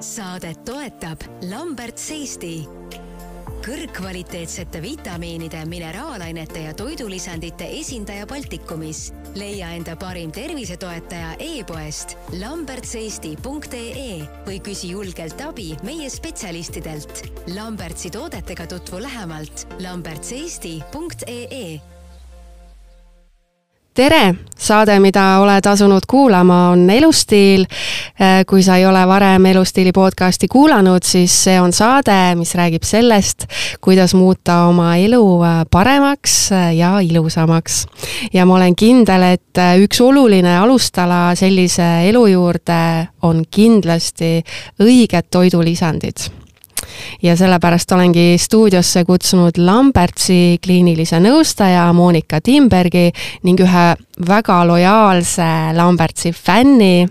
saadet toetab Lamberts Eesti. kõrgkvaliteetsete vitamiinide, mineraalainete ja toidulisandite esindaja Baltikumis. leia enda parim tervisetoetaja e-poest lambertseesti.ee või küsi julgelt abi meie spetsialistidelt. Lambertsi toodetega tutvu lähemalt lambertseesti.ee tere, saade, mida oled asunud kuulama, on Elustiil. Äh, kui sa ei ole varem Elustiili podcasti kuulanud, siis see on saade, mis räägib sellest, kuidas muuta oma elu äh, paremaks äh, ja ilusamaks. ja ma olen kindel, et üks oluline alustala sellise elu juurde on kindlasti õiged toidulisandid ja sellepärast olengi stuudiosse kutsunud Lambertsi kliinilise nõustaja Monika Timbergi ning ühe väga lojaalse Lambertsi fänni,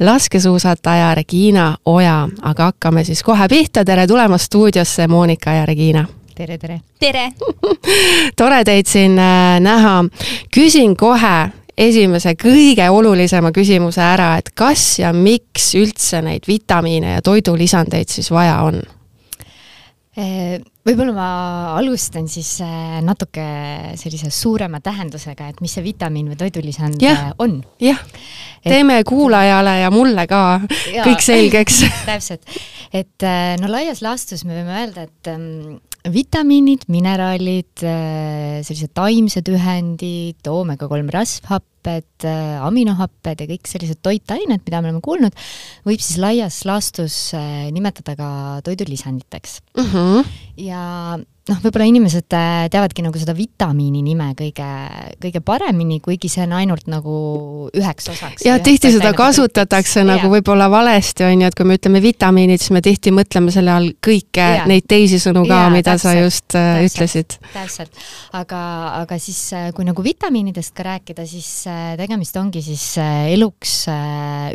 laskesuusataja Regina Oja. aga hakkame siis kohe pihta, tere tulemast stuudiosse, Monika ja Regina tere, tere! tere! tore teid siin äh, näha. küsin kohe esimese kõige olulisema küsimuse ära, et kas ja miks üldse neid vitamiine ja toidulisandeid siis vaja on? Eh, võib-olla ma alustan siis eh, natuke sellise suurema tähendusega, et mis see vitamiin või toidulisand ja, eh, on. jah, teeme et... kuulajale ja mulle ka ja, kõik selgeks. Täpselt, et no laias laastus me võime öelda, et um, vitamiinid, mineraalid, sellised taimsed ühendid, oomega kolm rasvhapp, happed, äh, aminohapped ja kõik sellised toitained, mida me oleme kuulnud, võib siis laias laastus äh, nimetada ka toidulisanditeks mm. -hmm. ja noh, võib-olla inimesed äh, teavadki nagu seda vitamiini nime kõige, kõige paremini, kuigi see on ainult nagu üheks osaks. ja tihti seda kasutatakse nagu, nagu võib-olla valesti, on ju, et kui me ütleme vitamiinid, siis me tihti mõtleme selle all kõike ja. neid teisi sõnu ka, mida täpselt, sa just äh, täpselt, ütlesid. täpselt, aga, aga siis äh, kui nagu vitamiinidest ka rääkida, siis tegemist ongi siis eluks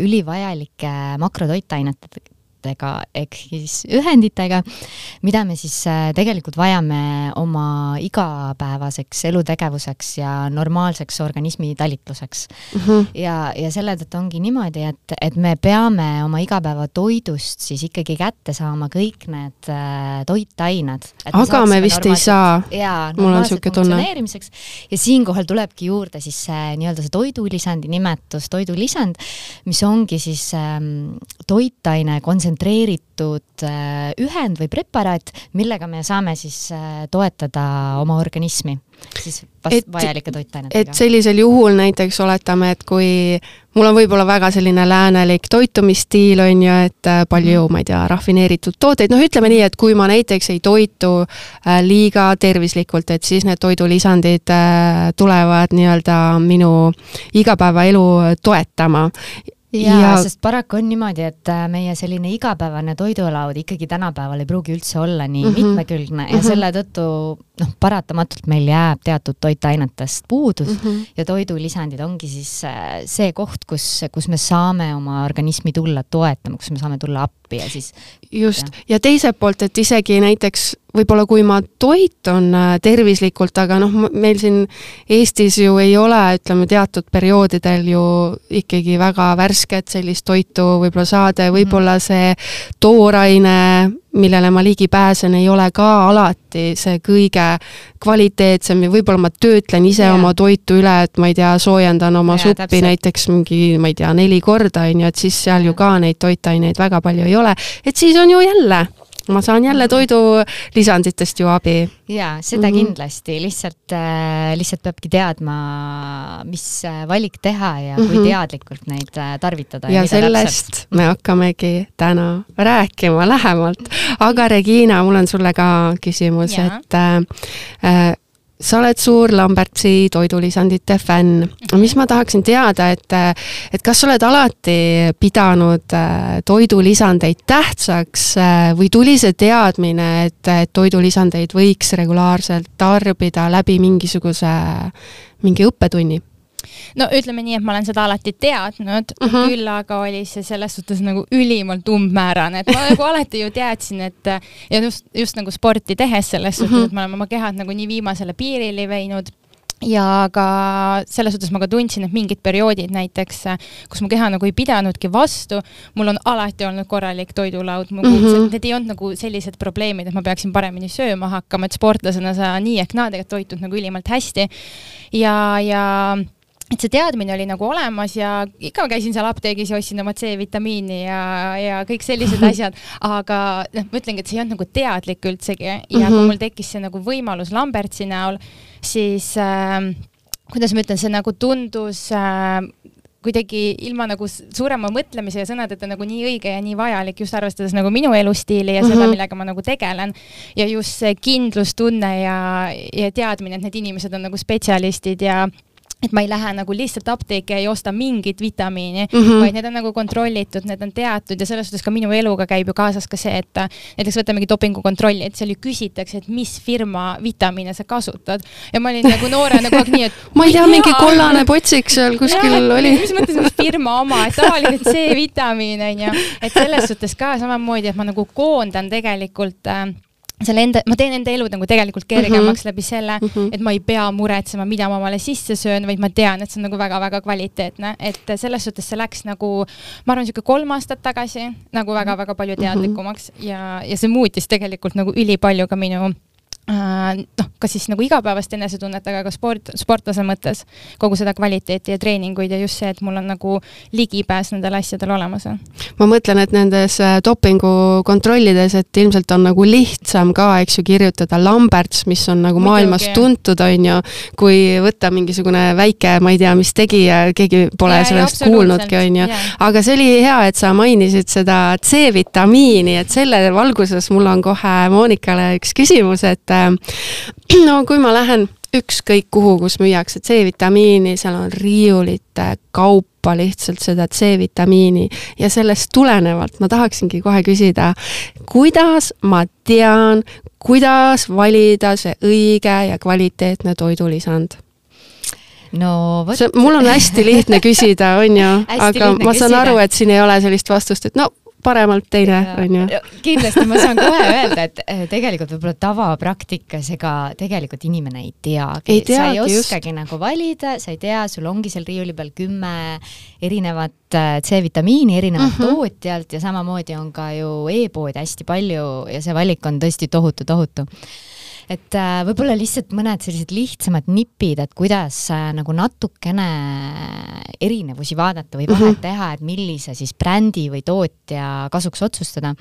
ülivajalike makrotoitainetega toodetega ehk siis ühenditega, mida me siis äh, tegelikult vajame oma igapäevaseks elutegevuseks ja normaalseks organismi talitluseks mm. -hmm. ja, ja selle tõttu ongi niimoodi, et, et me peame oma igapäevatoidust siis ikkagi kätte saama kõik need äh, toitained. aga me vist ei saa. jaa, normaalselt funktsioneerimiseks ja siinkohal tulebki juurde siis see nii-öelda see toidulisandi nimetus, toidulisand, mis ongi siis ähm, toitaine kontsentratsioon kontsentreeritud äh, ühend või preparaat, millega me saame siis äh, toetada oma organismi siis vast vajalike toitainetega. et sellisel juhul näiteks oletame, et kui mul on võib-olla väga selline läänelik toitumisstiil, on ju, et äh, palju mm., ma ei tea, rafineeritud tooteid, noh, ütleme nii, et kui ma näiteks ei toitu liiga tervislikult, et siis need toidulisandid tulevad nii-öelda minu igapäevaelu toetama jaa ja..., sest paraku on niimoodi, et äh, meie selline igapäevane toidulaud ikkagi tänapäeval ei pruugi üldse olla nii mm -hmm. mitmekülgne ja mm -hmm. selle tõttu noh, paratamatult meil jääb teatud toitainetest puudus mm -hmm. ja toidulisandid ongi siis äh, see koht, kus, kus me saame oma organismi tulla toetama, kus me saame tulla appi ja siis just, ja teiselt poolt, et isegi näiteks võib-olla kui ma toitun äh, tervislikult, aga noh, meil siin Eestis ju ei ole, ütleme, teatud perioodidel ju ikkagi väga värsket sellist toitu võib-olla saada ja võib-olla mhm. see tooraine, millele ma ligi pääsen, ei ole ka alati see kõige kvaliteetsem ja võib-olla ma töötlen ise yeah. oma toitu üle, et ma ei tea, soojendan oma yeah, suppi täpselt. näiteks mingi, ma ei tea, neli korda, on ju, et siis seal ju ka neid toitaineid väga palju ei ole, et siis on ju jälle ma saan jälle toidulisanditest ju abi. jaa, seda mm -hmm. kindlasti, lihtsalt äh,, lihtsalt peabki teadma, mis äh, valik teha ja mm -hmm. kui mhm. teadlikult neid äh, tarvitada. ja, ja sellest täpselt. me hakkamegi täna rääkima lähemalt. aga Regina, mul on sulle ka küsimus, et äh sa oled suur Lambertsi toidulisandite fänn. mis ma tahaksin teada, et, et kas sa oled alati pidanud äh, toidulisandeid tähtsaks äh, või tuli see teadmine, et, et toidulisandeid võiks regulaarselt tarbida läbi mingisuguse, mingi õppetunni? No ütleme nii, et ma olen seda alati teadnud uh, -huh. küll aga oli see selles suhtes nagu ülimalt umbmäärane, et ma nagu alati ju teadsin, et ja just, just nagu sporti tehes selles suhtes uh, -huh. et me oleme oma kehad nagu nii viimasele piirile viinud ja ka selles suhtes ma ka tundsin, et mingid perioodid näiteks, kus mu keha nagu ei pidanudki vastu, mul on alati olnud korralik toidulaud, mu kuulsad mm, -hmm. need ei olnud nagu sellised probleemid, et ma peaksin paremini sööma hakkama, et sportlasena sa nii ehk naa tegelikult toitud nagu ülimalt hästi. ja, ja et see teadmine oli nagu olemas ja ikka käisin seal apteegis ja ostsin oma C-vitamiini ja, ja kõik sellised asjad, aga noh, ma ütlengi, et see ei olnud nagu teadlik üldsegi ja mm -hmm. kui mul tekkis see nagu võimalus Lambertsi näol, siis äh, kuidas ma ütlen, see nagu tundus äh, kuidagi ilma nagu suurema mõtlemise ja sõnadeta nagu nii õige ja nii vajalik, just arvestades nagu minu elustiili ja seda mm, -hmm. millega ma nagu tegelen. ja just see kindlustunne ja, ja teadmine, et need inimesed on nagu spetsialistid ja et ma ei lähe nagu lihtsalt apteeki ja ei osta mingit vitamiini mm, -hmm. vaid need on nagu kontrollitud, need on teatud ja selles suhtes ka minu eluga käib ju kaasas ka see, et näiteks võtamegi dopingukontrolli, et seal ju küsitakse, et mis firma vitamiine sa kasutad. ja ma olin nagu noorena kogu aeg nii, et ma ei tea, mingi kollane potsik seal kuskil ja, oli. mis mõttes, mis firma oma, et tavaliselt C-vitamiin on ju, et selles suhtes ka samamoodi, et ma nagu koondan tegelikult äh, selle enda, ma teen enda elu nagu tegelikult kergemaks mm -hmm. läbi selle mm, -hmm. et ma ei pea muretsema, mida ma omale sisse söön, vaid ma tean, et see on nagu väga-väga kvaliteetne, et selles suhtes see läks nagu, ma arvan, niisugune kolm aastat tagasi nagu väga-väga palju mhm. teadlikumaks mm -hmm. ja, ja see muutis tegelikult nagu ülipalju ka minu noh, kas siis nagu igapäevast enesetunnet, aga ka sport, sportlase mõttes kogu seda kvaliteeti ja treeninguid ja just see, et mul on nagu ligipääs nendele asjadele olemas. ma mõtlen, et nendes äh, dopingukontrollides, et ilmselt on nagu lihtsam ka, eks ju, kirjutada Lamberts, mis on nagu Muidugi. maailmas tuntud, on ju, kui võtta mingisugune väike, ma ei tea, mis tegija, keegi pole ja, sellest kuulnudki, on ju. aga see oli hea, et sa mainisid seda C-vitamiini, et selle valguses mul on kohe Monikale üks küsimus, et Äh, no kui ma lähen ükskõik kuhu, kus müüakse C-vitamiini, seal on riiulite kaupa lihtsalt seda C-vitamiini ja sellest tulenevalt ma tahaksingi kohe küsida, kuidas ma tean, kuidas valida see õige ja kvaliteetne toidulisand? no vot. mul on hästi lihtne küsida, on ju, aga ma saan küsida. aru, et siin ei ole sellist vastust, et no paremalt teine, on ju. kindlasti ma saan kohe öelda, et eh, tegelikult võib-olla tavapraktikas ega tegelikult inimene ei teagi. sa ei oskagi just. nagu valida, sa ei tea, sul ongi seal riiuli peal kümme erinevat eh, C-vitamiini erinevalt mm -hmm. tootjalt ja samamoodi on ka ju e-poodi hästi palju ja see valik on tõesti tohutu, tohutu et äh, võib-olla lihtsalt mõned sellised lihtsamad nipid, et kuidas äh, nagu natukene erinevusi vaadata või vahet mm -hmm. teha, et millise siis brändi või tootja kasuks otsustada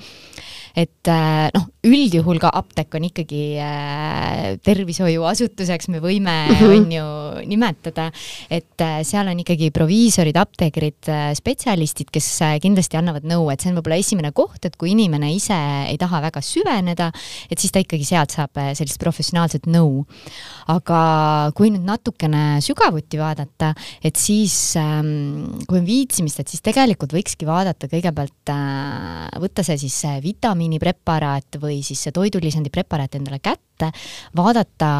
et äh, noh, üldjuhul ka apteek on ikkagi äh, tervishoiuasutuseks, me võime mm, -hmm. on ju, nimetada, et äh, seal on ikkagi proviisorid, apteekrid, spetsialistid, kes kindlasti annavad nõu, et see on võib-olla esimene koht, et kui inimene ise ei taha väga süveneda, et siis ta ikkagi sealt saab sellist professionaalset nõu. aga kui nüüd natukene sügavuti vaadata, et siis ähm, kui on viitsimist, et siis tegelikult võikski vaadata kõigepealt äh,, võtta see siis vitamiin, vitamiinipreparaat või siis see toidulisandi preparaat endale kätte, vaadata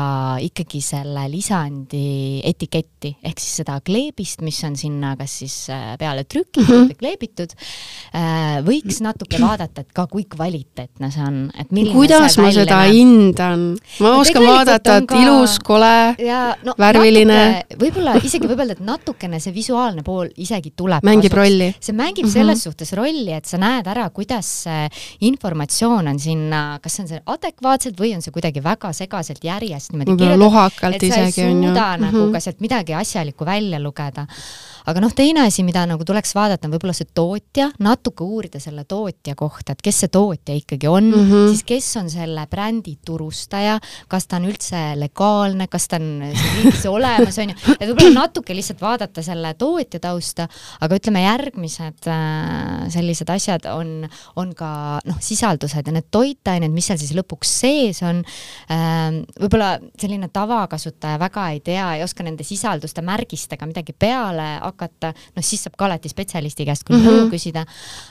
ikkagi selle lisandi etiketti ehk siis seda kleebist, mis on sinna kas siis äh, peale trükitud mm -hmm. või kleebitud. Äh, võiks natuke vaadata, et ka kui kvaliteetne see on, et milline kuidas ma seda näeb. hindan? ma no, oskan vaadata, et ka... ilus, kole, no, värviline. võib-olla isegi võib öelda, et natukene see visuaalne pool isegi tuleb. mängib kasuks. rolli. see mängib mm -hmm. selles suhtes rolli, et sa näed ära, kuidas see informatsioon on sinna, kas see on see adekvaatselt või on see kuidagi väga segaselt järjest niimoodi kirjutatud, lokakalt isegi on ju. nagu mm -hmm. ka sealt midagi asjalikku välja lugeda aga noh, teine asi, mida nagu tuleks vaadata, on võib-olla see tootja, natuke uurida selle tootja kohta, et kes see tootja ikkagi on mm, -hmm. siis kes on selle brändi turustaja, kas ta on üldse legaalne, kas ta on riigis olemas, on ju, et võib-olla natuke lihtsalt vaadata selle tootja tausta, aga ütleme, järgmised äh, sellised asjad on, on ka noh, sisaldused ja need toitained, mis seal siis lõpuks sees on äh,, võib-olla selline tavakasutaja väga ei tea, ei oska nende sisalduste märgistega midagi peale hakata, hakata, noh siis saab ka alati spetsialisti käest küll mm -hmm. nõu küsida,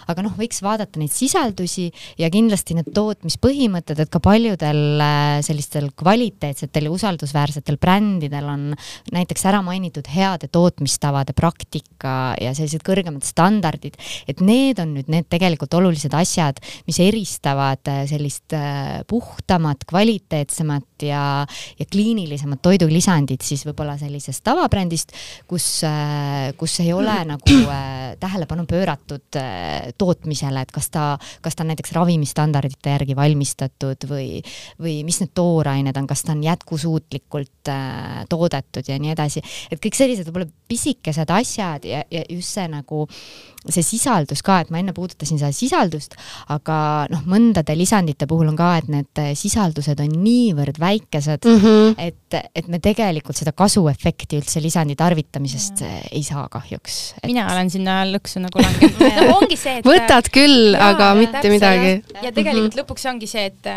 aga noh, võiks vaadata neid sisaldusi ja kindlasti need tootmispõhimõtted, et ka paljudel äh, sellistel kvaliteetsetel ja usaldusväärsetel brändidel on näiteks ära mainitud heade tootmistavade praktika ja sellised kõrgemad standardid, et need on nüüd need tegelikult olulised asjad, mis eristavad äh, sellist äh, puhtamat, kvaliteetsemat ja, ja kliinilisemat toidulisandit siis võib-olla sellisest tavabrändist, kus, kus ei ole nagu tähelepanu pööratud tootmisele, et kas ta, kas ta on näiteks ravimistandardite järgi valmistatud või, või mis need toorained on, kas ta on jätkusuutlikult äh, toodetud ja nii edasi, et kõik sellised võib-olla pisikesed asjad ja, ja just see nagu see sisaldus ka, et ma enne puudutasin seda sisaldust, aga noh, mõndade lisandite puhul on ka, et need sisaldused on niivõrd väikesed mm, -hmm. et, et me tegelikult seda kasuefekti üldse lisandi tarvitamisest ja. ei saa kahjuks et.... mina olen sinna lõksu nagu langenud no, ongi see, et võtad küll, aga mitte täpselt, midagi. ja tegelikult mm -hmm. lõpuks ongi see, et,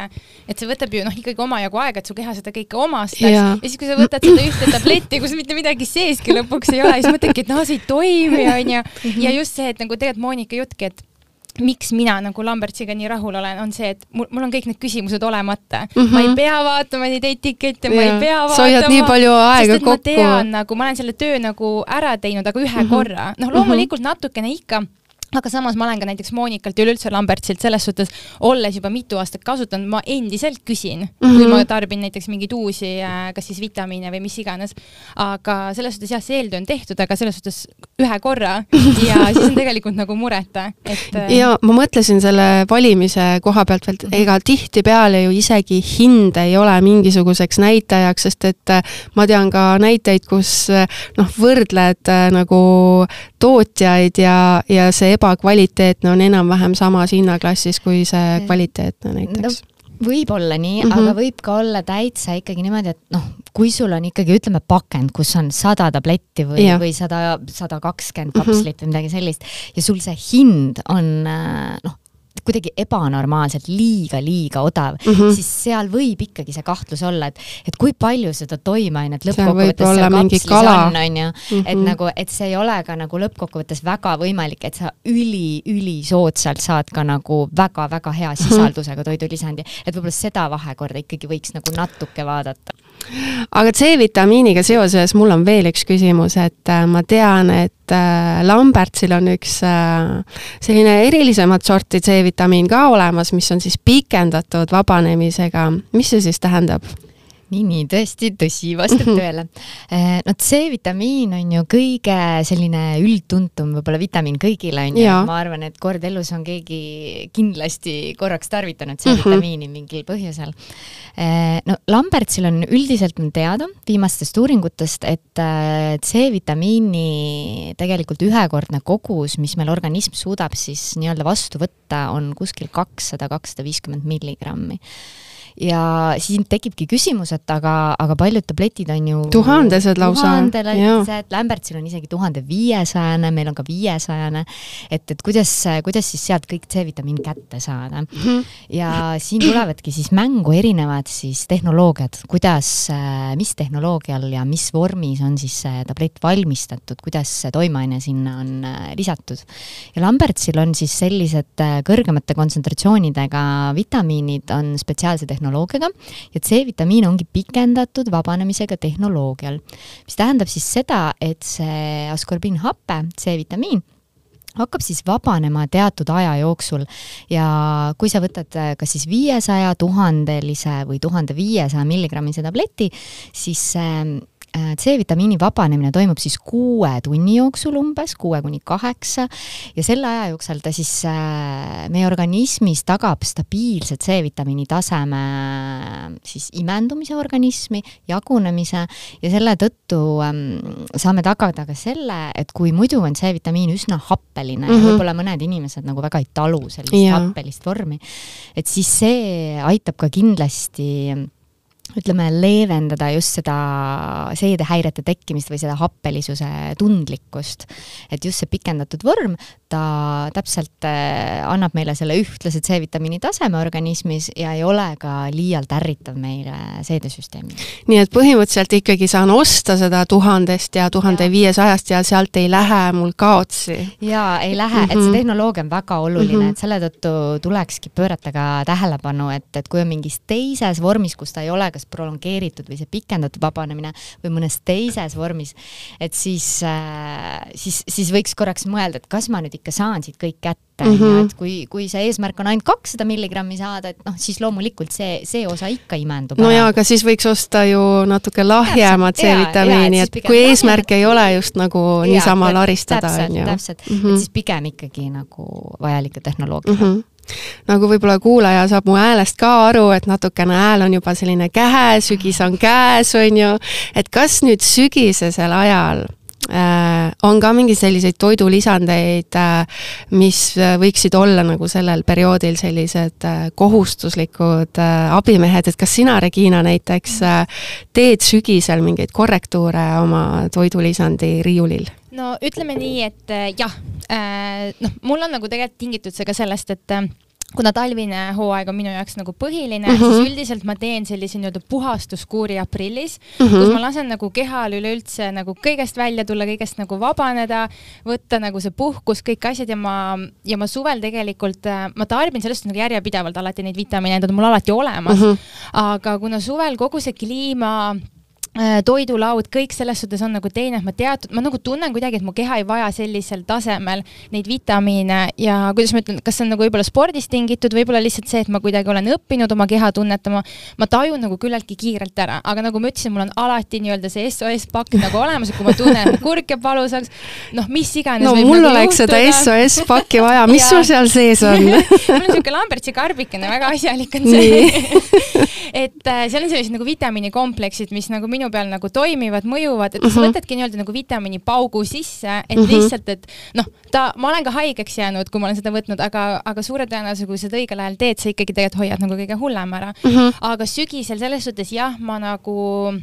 et see võtab ju noh, ikkagi omajagu aega, et su keha seda kõike omastaks ja. ja siis, kui sa võtad seda ühte tabletti, kus mitte midagi seeski lõpuks ei ole, siis mõtledki, et noh, see ei toimi, onju. ja just see, et nagu tegelikult Monika juttki, et miks mina nagu Lambertsiga nii rahul olen, on see, et mul, mul on kõik need küsimused olemata mm. -hmm. ma ei pea vaatama neid etikette, ma ei pea vaatama. sa hoiad nii palju aega kokku. ma tean nagu, ma olen selle töö nagu ära teinud, aga ühe mm -hmm. korra. noh, loomulikult mm -hmm. natukene ikka aga samas ma olen ka näiteks Monikalt ja üleüldse Lambertsilt selles suhtes, olles juba mitu aastat kasutanud, ma endiselt küsin mm, -hmm. kui ma tarbin näiteks mingeid uusi, äh, kas siis vitamiine või mis iganes. aga selles suhtes jah, see eeltöö on tehtud, aga selles suhtes ühe korra ja siis on tegelikult nagu mureta, et. Äh, ja ma mõtlesin selle valimise koha pealt veel, mhm. ega tihtipeale ju isegi hind ei ole mingisuguseks näitajaks, sest et äh, ma tean ka näiteid, kus noh, võrdled nagu tootjaid ja, ja see ebakvaliteetne on enam-vähem samas hinnaklassis kui see kvaliteetne näiteks no võib olla nii mm, -hmm. aga võib ka olla täitsa ikkagi niimoodi, et noh, kui sul on ikkagi ütleme pakend, kus on sada tabletti või, või sada, sada kakskümmend mhm. kapslit või midagi sellist ja sul see hind on noh, kuidagi ebanormaalselt liiga-liiga odav mm, -hmm. siis seal võib ikkagi see kahtlus olla, et, et kui palju seda toimeainet lõppkokkuvõttes seal kapslis on, on ju, et mhm. nagu, et see ei ole ka nagu lõppkokkuvõttes väga võimalik, et sa üli-ülisoodsalt saad ka nagu väga-väga hea mhm. sisaldusega toidulisandi, et võib-olla seda vahekorda ikkagi võiks nagu natuke vaadata aga C-vitamiiniga seoses mul on veel üks küsimus, et äh, ma tean, et äh, Lambertsil on üks äh, selline erilisemat sorti C-vitamiin ka olemas, mis on siis pikendatud vabanemisega. mis see siis tähendab? Nii, nii tõesti tõsi, vastab tõele. no C-vitamiin on ju kõige selline üldtuntum võib-olla vitamiin kõigile on ju, ma arvan, et kord elus on keegi kindlasti korraks tarvitanud C-vitamiini mhm. mingil põhjusel. no Lambertsil on üldiselt on teada viimastest uuringutest, et äh, C-vitamiini tegelikult ühekordne kogus, mis meil organism suudab siis nii-öelda vastu võtta, on kuskil kakssada, kakssada viiskümmend milligrammi ja siin tekibki küsimus, et aga, aga paljud tabletid on ju tuhandesed lausa. tuhandelised, Lambertsil on isegi tuhande viiesajane, meil on ka viiesajane. et, et kuidas, kuidas siis sealt kõik C-vitamiin kätte saada. -hmm. ja siin tulevadki siis mängu erinevad siis tehnoloogiad, kuidas, mis tehnoloogial ja mis vormis on siis see tablett valmistatud, kuidas see toimeaine sinna on äh, lisatud. ja Lambertsil on siis sellised äh, kõrgemate kontsentratsioonidega vitamiinid on spetsiaalse tehnoloogia tehnoloogiaga ja C-vitamiin ongi pikendatud vabanemisega tehnoloogial, mis tähendab siis seda, et see askorbiinhape, C-vitamiin, hakkab siis vabanema teatud aja jooksul. Ja kui sa võtad kas siis viiesaja, tuhandelise või tuhande viiesaja milligrammise tableti, siis Äh, C-vitamiini vabanemine toimub siis kuue tunni jooksul umbes, kuue kuni kaheksa, ja selle aja jooksul ta siis äh, meie organismis tagab stabiilse C-vitamiini taseme siis imendumise organismi, jagunemise ja selle tõttu ähm, saame tagada ka selle, et kui muidu on C-vitamiin üsna happeline mm -hmm. ja mhm. võib-olla mõned inimesed nagu väga ei talu sellist ja. happelist vormi, et siis see aitab ka kindlasti ütleme, leevendada just seda seedehäirete tekkimist või seda happelisuse tundlikkust. et just see pikendatud vorm, ta täpselt äh, annab meile selle ühtlase C-vitamiini taseme organismis ja ei ole ka liialt ärritav meile seedesüsteemi. nii et põhimõtteliselt ikkagi saan osta seda tuhandest ja tuhande viiesajast ja sealt ei lähe mul kaotsi? jaa, ei lähe mm, -hmm. et see mhm. tehnoloogia on väga oluline mm, -hmm. et selle tõttu tulekski pöörata ka tähelepanu, et, et kui on mingis teises vormis, kus ta ei ole kas prolongeeritud või see pikendatud vabanemine või mõnes teises vormis, et siis äh,, siis, siis võiks korraks mõelda, et kas ma nüüd ikka saan siit kõik kätte, on ju, et kui, kui see eesmärk on ainult kakssada milligrammi saada, et noh, siis loomulikult see, see osa ikka imendub. no jaa, aga siis võiks osta ju natuke lahjemat C-vitamiini, et kui eesmärk ei ole just nagu ja, niisama laristada, on ju. täpselt, mm -hmm. et siis pigem ikkagi nagu vajalikke tehnoloogiaid mm. -hmm nagu võib-olla kuulaja saab mu häälest ka aru, et natukene hääl on juba selline kähe, sügis on käes, on ju, et kas nüüd sügisesel ajal äh, on ka mingeid selliseid toidulisandeid äh,, mis võiksid olla nagu sellel perioodil sellised äh, kohustuslikud äh, abimehed, et kas sina, Regina, näiteks äh, teed sügisel mingeid korrektuure oma toidulisandi riiulil? No ütleme nii, et äh, jah äh,, noh, mul on nagu tegelikult tingitud see ka sellest, et äh, kuna talvine hooaeg on minu jaoks nagu põhiline mm, -hmm. siis üldiselt ma teen sellise nii-öelda puhastuskuuri aprillis mm, -hmm. kus ma lasen nagu kehal üleüldse nagu kõigest välja tulla, kõigest nagu vabaneda, võtta nagu see puhkus, kõik asjad ja ma, ja ma suvel tegelikult, ma tarbin sellest nagu järjepidevalt alati neid vitamiine, need on mul alati olemas mm. -hmm. aga kuna suvel kogu see kliima toidulaud, kõik selles suhtes on nagu teine, et ma teatud, ma nagu tunnen kuidagi, et mu keha ei vaja sellisel tasemel neid vitamiine ja kuidas ma ütlen, kas see on nagu võib-olla spordist tingitud, võib-olla lihtsalt see, et ma kuidagi olen õppinud oma keha tunnetama, ma tajun nagu küllaltki kiirelt ära, aga nagu ma ütlesin, mul on alati nii-öelda see SOS pakk nagu olemas, et kui ma tunnen, et kurk jääb valusaks, noh, mis iganes. no mul nagu oleks juhtuda. seda SOS pakki vaja, mis sul seal sees on? Mul on niisugune Lambertsi karbikene, väga asjalik on see. Et äh, seal on sellised nagu vitamiinikompleksid, mis nagu minu minu peal nagu toimivad, mõjuvad, et mm -hmm. sa mhm. võtadki nii-öelda nagu vitamiinipaugu sisse, et mm -hmm. lihtsalt, et noh, ta, ma olen ka haigeks jäänud, kui ma olen seda võtnud, aga, aga suure tõenäosusega, kui sa seda õigel ajal teed, sa ikkagi tegelikult hoiad nagu kõige hullem ära mm. -hmm. aga sügisel selles suhtes jah, ma nagu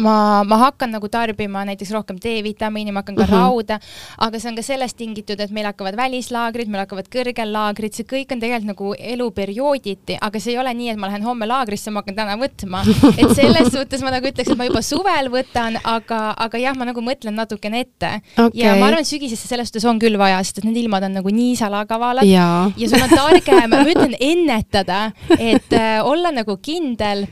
ma, ma hakkan nagu tarbima näiteks rohkem D-vitamiini, ma hakkan ka mhm. -huh. rauda, aga see on ka sellest tingitud, et meil hakkavad välislaagrid, meil hakkavad kõrgellaagrid, see kõik on tegelikult nagu eluperiooditi, aga see ei ole nii, et ma lähen homme laagrisse, ma hakkan täna võtma. et selles suhtes ma nagu ütleks, et ma juba suvel võtan, aga, aga jah, ma nagu mõtlen natukene ette okay.. ja ma arvan, et sügisesse selles suhtes on küll vaja, sest et need ilmad on nagu nii salakavalad ja, ja sul on targem, ma ütlen ennetada, et äh, olla nagu kindel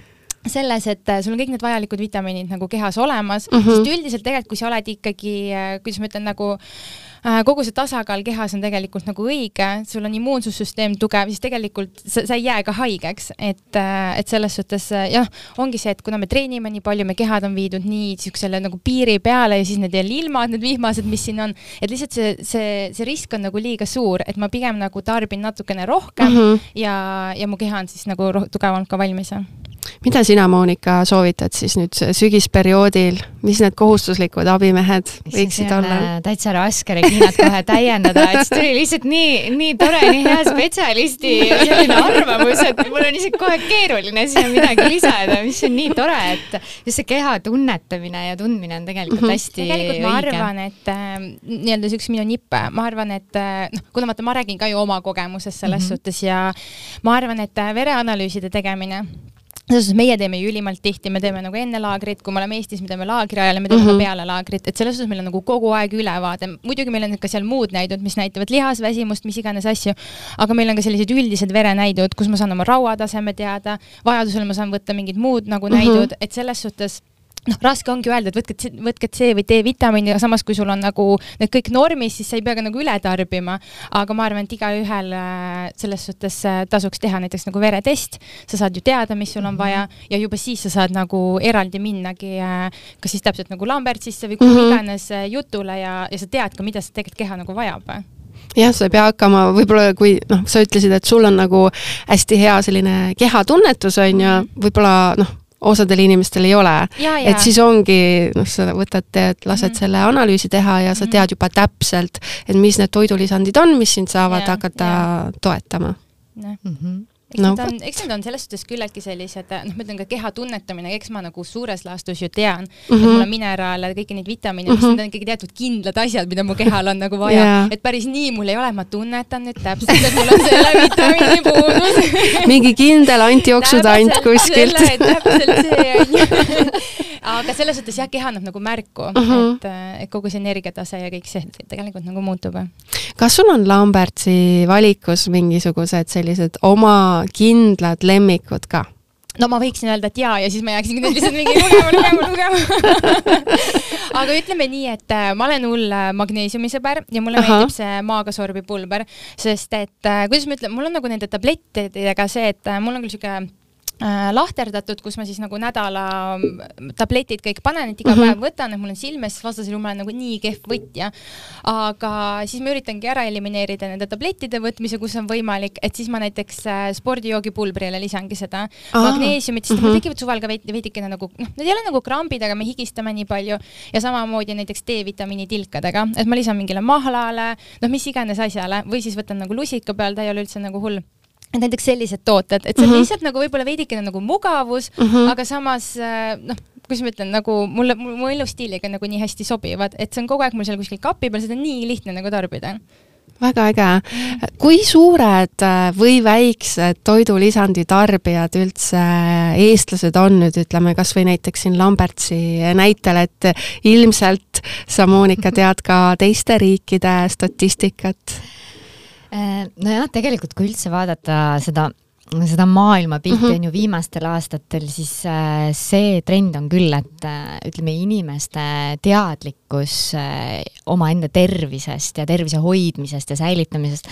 selles, et äh, sul on kõik need vajalikud vitamiinid nagu kehas olemas mm, -hmm. sest üldiselt tegelikult, kui sa oled ikkagi, äh, kuidas ma ütlen, nagu äh, kogu see tasakaal kehas on tegelikult nagu õige, sul on immuunsussüsteem tugev, siis tegelikult sa, sa ei jää ka haigeks, et, et selles suhtes jah, ongi see, et kuna me treenime nii palju, me kehad on viidud nii niisugusele nagu piiri peale ja siis need jälle ilmad, need vihmased, mis siin on, et lihtsalt see, see, see risk on nagu liiga suur, et ma pigem nagu tarbin natukene rohkem mm -hmm. ja, ja mu keha on siis nagu tugevamalt ka valmis mida sina, Monika, soovitad siis nüüd sügisperioodil, mis need kohustuslikud abimehed võiksid olla? Täitsa raske Reginat kohe täiendada, et siis tuli lihtsalt nii, nii tore, nii hea spetsialisti selline arvamus, et mul on isegi kohe keeruline siia midagi lisada, mis on nii tore, et just see keha tunnetamine ja tundmine on tegelikult -hmm. hästi tegelikult ma õige. arvan, et äh, nii-öelda see üks minu nipp, ma arvan, et äh, noh, kuna vaata, ma räägin ka ju oma kogemusest selles mm -hmm. suhtes ja ma arvan, et äh, vereanalüüside tegemine selles suhtes meie teeme ju ülimalt tihti, me teeme nagu enne laagrit, kui me oleme Eestis, me teeme laagri ajal ja me teeme mm -hmm. ka mhm. peale laagrit, et selles suhtes meil on nagu kogu aeg ülevaade, muidugi meil on ka seal muud näidud, mis näitavad lihasväsimust, mis iganes asju, aga meil on ka sellised üldised verenäidud, kus ma saan oma rauataseme teada, vajadusel ma saan võtta mingid muud nagu mm -hmm. näidud, et selles suhtes noh, raske ongi öelda, et võtke, võtke C või D-vitamiini, aga samas, kui sul on nagu need kõik normis, siis sa ei pea ka nagu üle tarbima. aga ma arvan, et igaühel äh, selles suhtes äh, tasuks teha näiteks nagu veretest, sa saad ju teada, mis sul on vaja mhm. ja juba siis sa saad nagu eraldi minnagi äh, kas siis täpselt nagu Lambertsisse või kuhu mm -hmm. iganes jutule ja, ja sa tead ka, mida see tegelikult keha nagu vajab jah, sa ei pea hakkama, võib-olla kui noh, sa ütlesid, et sul on nagu hästi hea selline kehatunnetus on ju, mhm. võib-olla noh osadel inimestel ei ole. et siis ongi, noh, sa võtad, teed, lased mm -hmm. selle analüüsi teha ja sa mhm. tead juba täpselt, et mis need toidulisandid on, mis sind saavad ja, hakata ja. toetama. Mm -hmm eks no, need on, eks need on selles suhtes küllaltki sellised, noh, ma ütlen ka keha tunnetamine, eks ma nagu suures laastus ju tean mm, -hmm. et mhm. mul on mineraale, kõiki neid vitamiine mm, -hmm. mis need on ikkagi teatud kindlad asjad, mida mu kehal on nagu vaja yeah., et päris nii mul ei ole, ma tunnetan nüüd täpselt, et mul on selle vitamiini puudus mingi kindel antijooksudant kuskilt. täpselt see on ju aga selles suhtes jah, keha annab nagu märku uh, -huh. et, et kogu see energiatase ja kõik see tegelikult nagu muutub. kas sul on Lambertsi valikus mingisugused sellised oma kindlad lemmikud ka? no ma võiksin öelda, et jaa, ja siis ma jääksingi nüüd lihtsalt mingi lugema, lugema, lugema aga ütleme nii, et äh, ma olen hull äh, magneesiumisõber ja mulle Aha. meeldib see maaga sorbipulber, sest et äh, kuidas ma ütlen, mul on nagu nende tablettidega see, et mul on küll sihuke Äh, lahterdatud, kus ma siis nagu nädala tabletid kõik panen, et iga mm -hmm. päev võtan, et mul on silme ees, vastasel juhul ma olen nagu nii kehv võtja. aga siis ma üritangi ära elimineerida nende tablettide võtmise, kus on võimalik, et siis ma näiteks äh, spordijoogipulbrile lisangi seda magneesiumit, sest mm -hmm. tekivad suvel ka veid, veidikene nagu, noh, need ei ole nagu krambid, aga me higistame nii palju ja samamoodi näiteks D-vitamiini tilkadega, et ma lisan mingile mahlale, noh, mis iganes asjale või siis võtan nagu lusika peal, ta ei ole üldse nagu hull et näiteks sellised tooted, et see on mm -hmm. lihtsalt nagu võib-olla veidikene nagu mugavus mm, -hmm. aga samas äh, noh, kuidas ma ütlen, nagu mulle, mu elustiiliga nagu nii hästi sobivad, et see on kogu aeg mul seal kuskil kapi peal, seda on nii lihtne nagu tarbida väga äge. kui suured äh, või väiksed toidulisandi tarbijad üldse eestlased on nüüd, ütleme kas või näiteks siin Lambertsi näitel, et ilmselt sa, Monika, tead ka teiste riikide statistikat? Äh, nojah, tegelikult kui üldse vaadata seda seda maailmapilti mm -hmm. on ju viimastel aastatel, siis äh, see trend on küll, et äh, ütleme, inimeste teadlikkus äh, omaenda tervisest ja tervise hoidmisest ja säilitamisest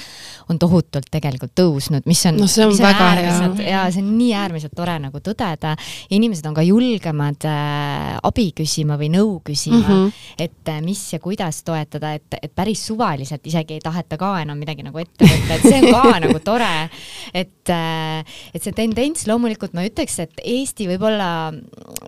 on tohutult tegelikult tõusnud, mis on, no, see on mis on väga hea. ja see on nii äärmiselt tore nagu tõdeda. inimesed on ka julgemad abi küsima või nõu küsima mm, -hmm. et mis ja kuidas toetada, et, et päris suvaliselt isegi ei taheta ka enam midagi nagu ette võtta, et see on ka nagu tore, et et see tendents loomulikult ma ütleks, et Eesti võib-olla,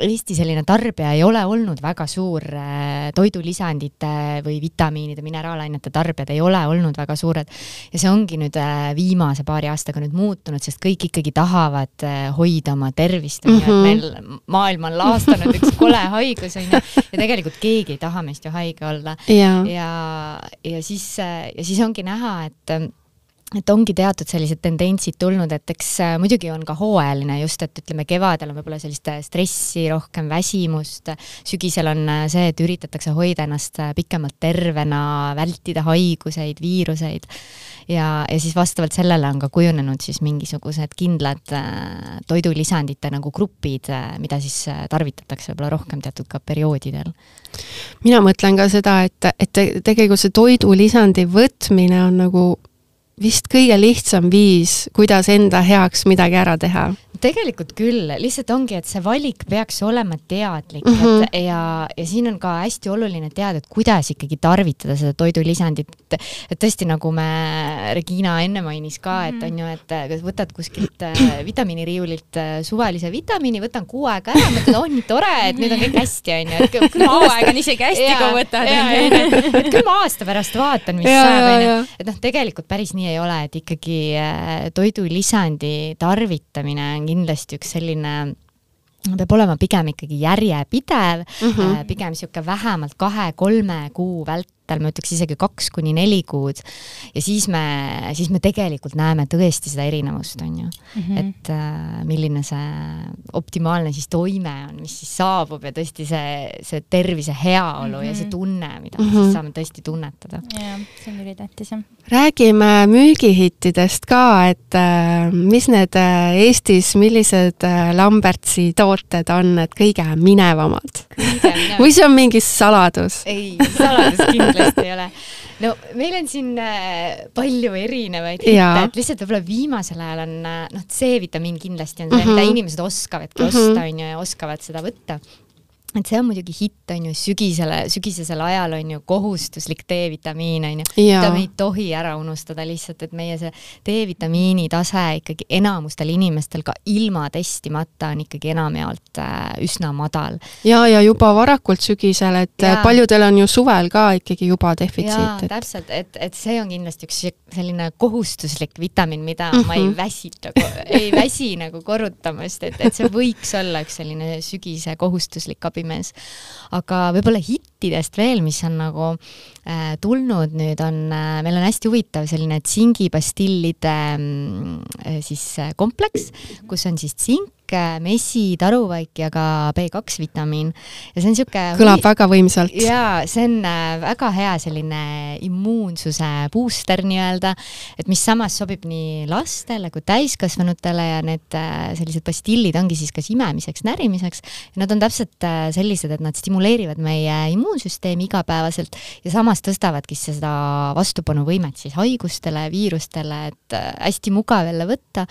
Eesti selline tarbija ei ole olnud väga suur äh, toidulisandite või vitamiinide, mineraalainete tarbijad ei ole olnud väga suured. ja see ongi nüüd äh, viimase paari aastaga nüüd muutunud, sest kõik ikkagi tahavad äh, hoida oma tervist, et mhm. meil maailm on laastanud üks kole haigus, on ju, ja tegelikult keegi ei taha meist ju haige olla. ja, ja, ja siis, ja siis ongi näha, et et ongi teatud sellised tendentsid tulnud, et eks äh, muidugi on ka hooajaline just, et ütleme, kevadel on võib-olla sellist äh, stressi, rohkem väsimust, sügisel on äh, see, et üritatakse hoida ennast pikemalt tervena, vältida haiguseid, viiruseid ja, ja siis vastavalt sellele on ka kujunenud siis mingisugused kindlad toidulisandite nagu grupid mida siis tarvitatakse võib-olla rohkem teatud ka perioodidel. mina mõtlen ka seda, et, et tegelikult see toidulisandi võtmine on nagu vist kõige lihtsam viis, kuidas enda heaks midagi ära teha tegelikult küll, lihtsalt ongi, et see valik peaks olema teadlik mm, -hmm. et mhm. ja, ja siin on ka hästi oluline teada, et kuidas ikkagi tarvitada seda toidulisandit. et tõesti, nagu me, Regina enne mainis ka, et mhm. on ju, et võtad kuskilt äh, vitamiiniriiulilt äh, suvalise vitamiini, võtan kuu aega ära, mõtled, oh nii tore, et nüüd on kõik hästi, on ju, et küll kuu aega on isegi hästi, kui võtad. et küll ma aasta pärast vaatan, mis saab, on ju. et noh, tegelikult päris nii ei ole, et ikkagi äh, toidulisandi tarvitamine on kindlasti üks selline peab olema pigem ikkagi järjepidev mm, -hmm. pigem niisugune vähemalt kahe-kolme kuu vält-, vältel, ma ütleks isegi kaks kuni neli kuud. ja siis me, siis me tegelikult näeme tõesti seda erinevust, on ju mm. -hmm. et äh, milline see optimaalne siis toime on, mis siis saabub ja tõesti see, see tervise heaolu mm -hmm. ja see mhm. tunne, mida mm -hmm. me siis saame tõesti tunnetada. jah, see on ülitähtis, jah. räägime müügihittidest ka, et äh, mis need äh, Eestis, millised äh, Lambertsi tooted on need kõige minevamad? või see on mingi saladus? ei, saladus kindlasti kindlasti ei ole. no meil on siin äh, palju erinevaid hitte, et lihtsalt võib-olla viimasel ajal on äh, noh, C-vitamiin kindlasti on see mm, -hmm. mida inimesed oskavadki mm -hmm. osta, on ju, ja oskavad seda võtta et see on muidugi hitt, on ju, sügisele, sügisesel ajal on ju kohustuslik D-vitamiin, on ju. Mida me ei tohi ära unustada lihtsalt, et meie see D-vitamiini tase ikkagi enamustel inimestel ka ilma testimata on ikkagi enamjaolt äh, üsna madal. ja, ja juba varakult sügisel, et Jaa. paljudel on ju suvel ka ikkagi juba defitsiit, et täpselt, et, et see on kindlasti üks selline kohustuslik vitamiin, mida Mhm. ma ei väsita, ei väsi nagu korrutamast, et, et see võiks olla üks selline sügise kohustuslik abimees. aga võib-olla hittidest veel, mis on nagu tulnud nüüd, on äh,, meil on hästi huvitav selline tsingipastillide mm, äh, siis äh, kompleks, kus on siis tsink, äh, mesi, taruvaik ja ka B2 vitamiin ja see on niisugune kõlab väga võimsalt. jaa, see on äh, väga hea selline immuunsuse booster nii-öelda, et mis samas sobib nii lastele kui täiskasvanutele ja need äh, sellised pastillid ongi siis kas imemiseks, närimiseks. Nad on täpselt äh, sellised, et nad stimuleerivad meie immuunsüsteemi igapäevaselt ja samas tõstavadki seda vastupanuvõimet siis haigustele, viirustele, et äh, hästi mugav jälle võtta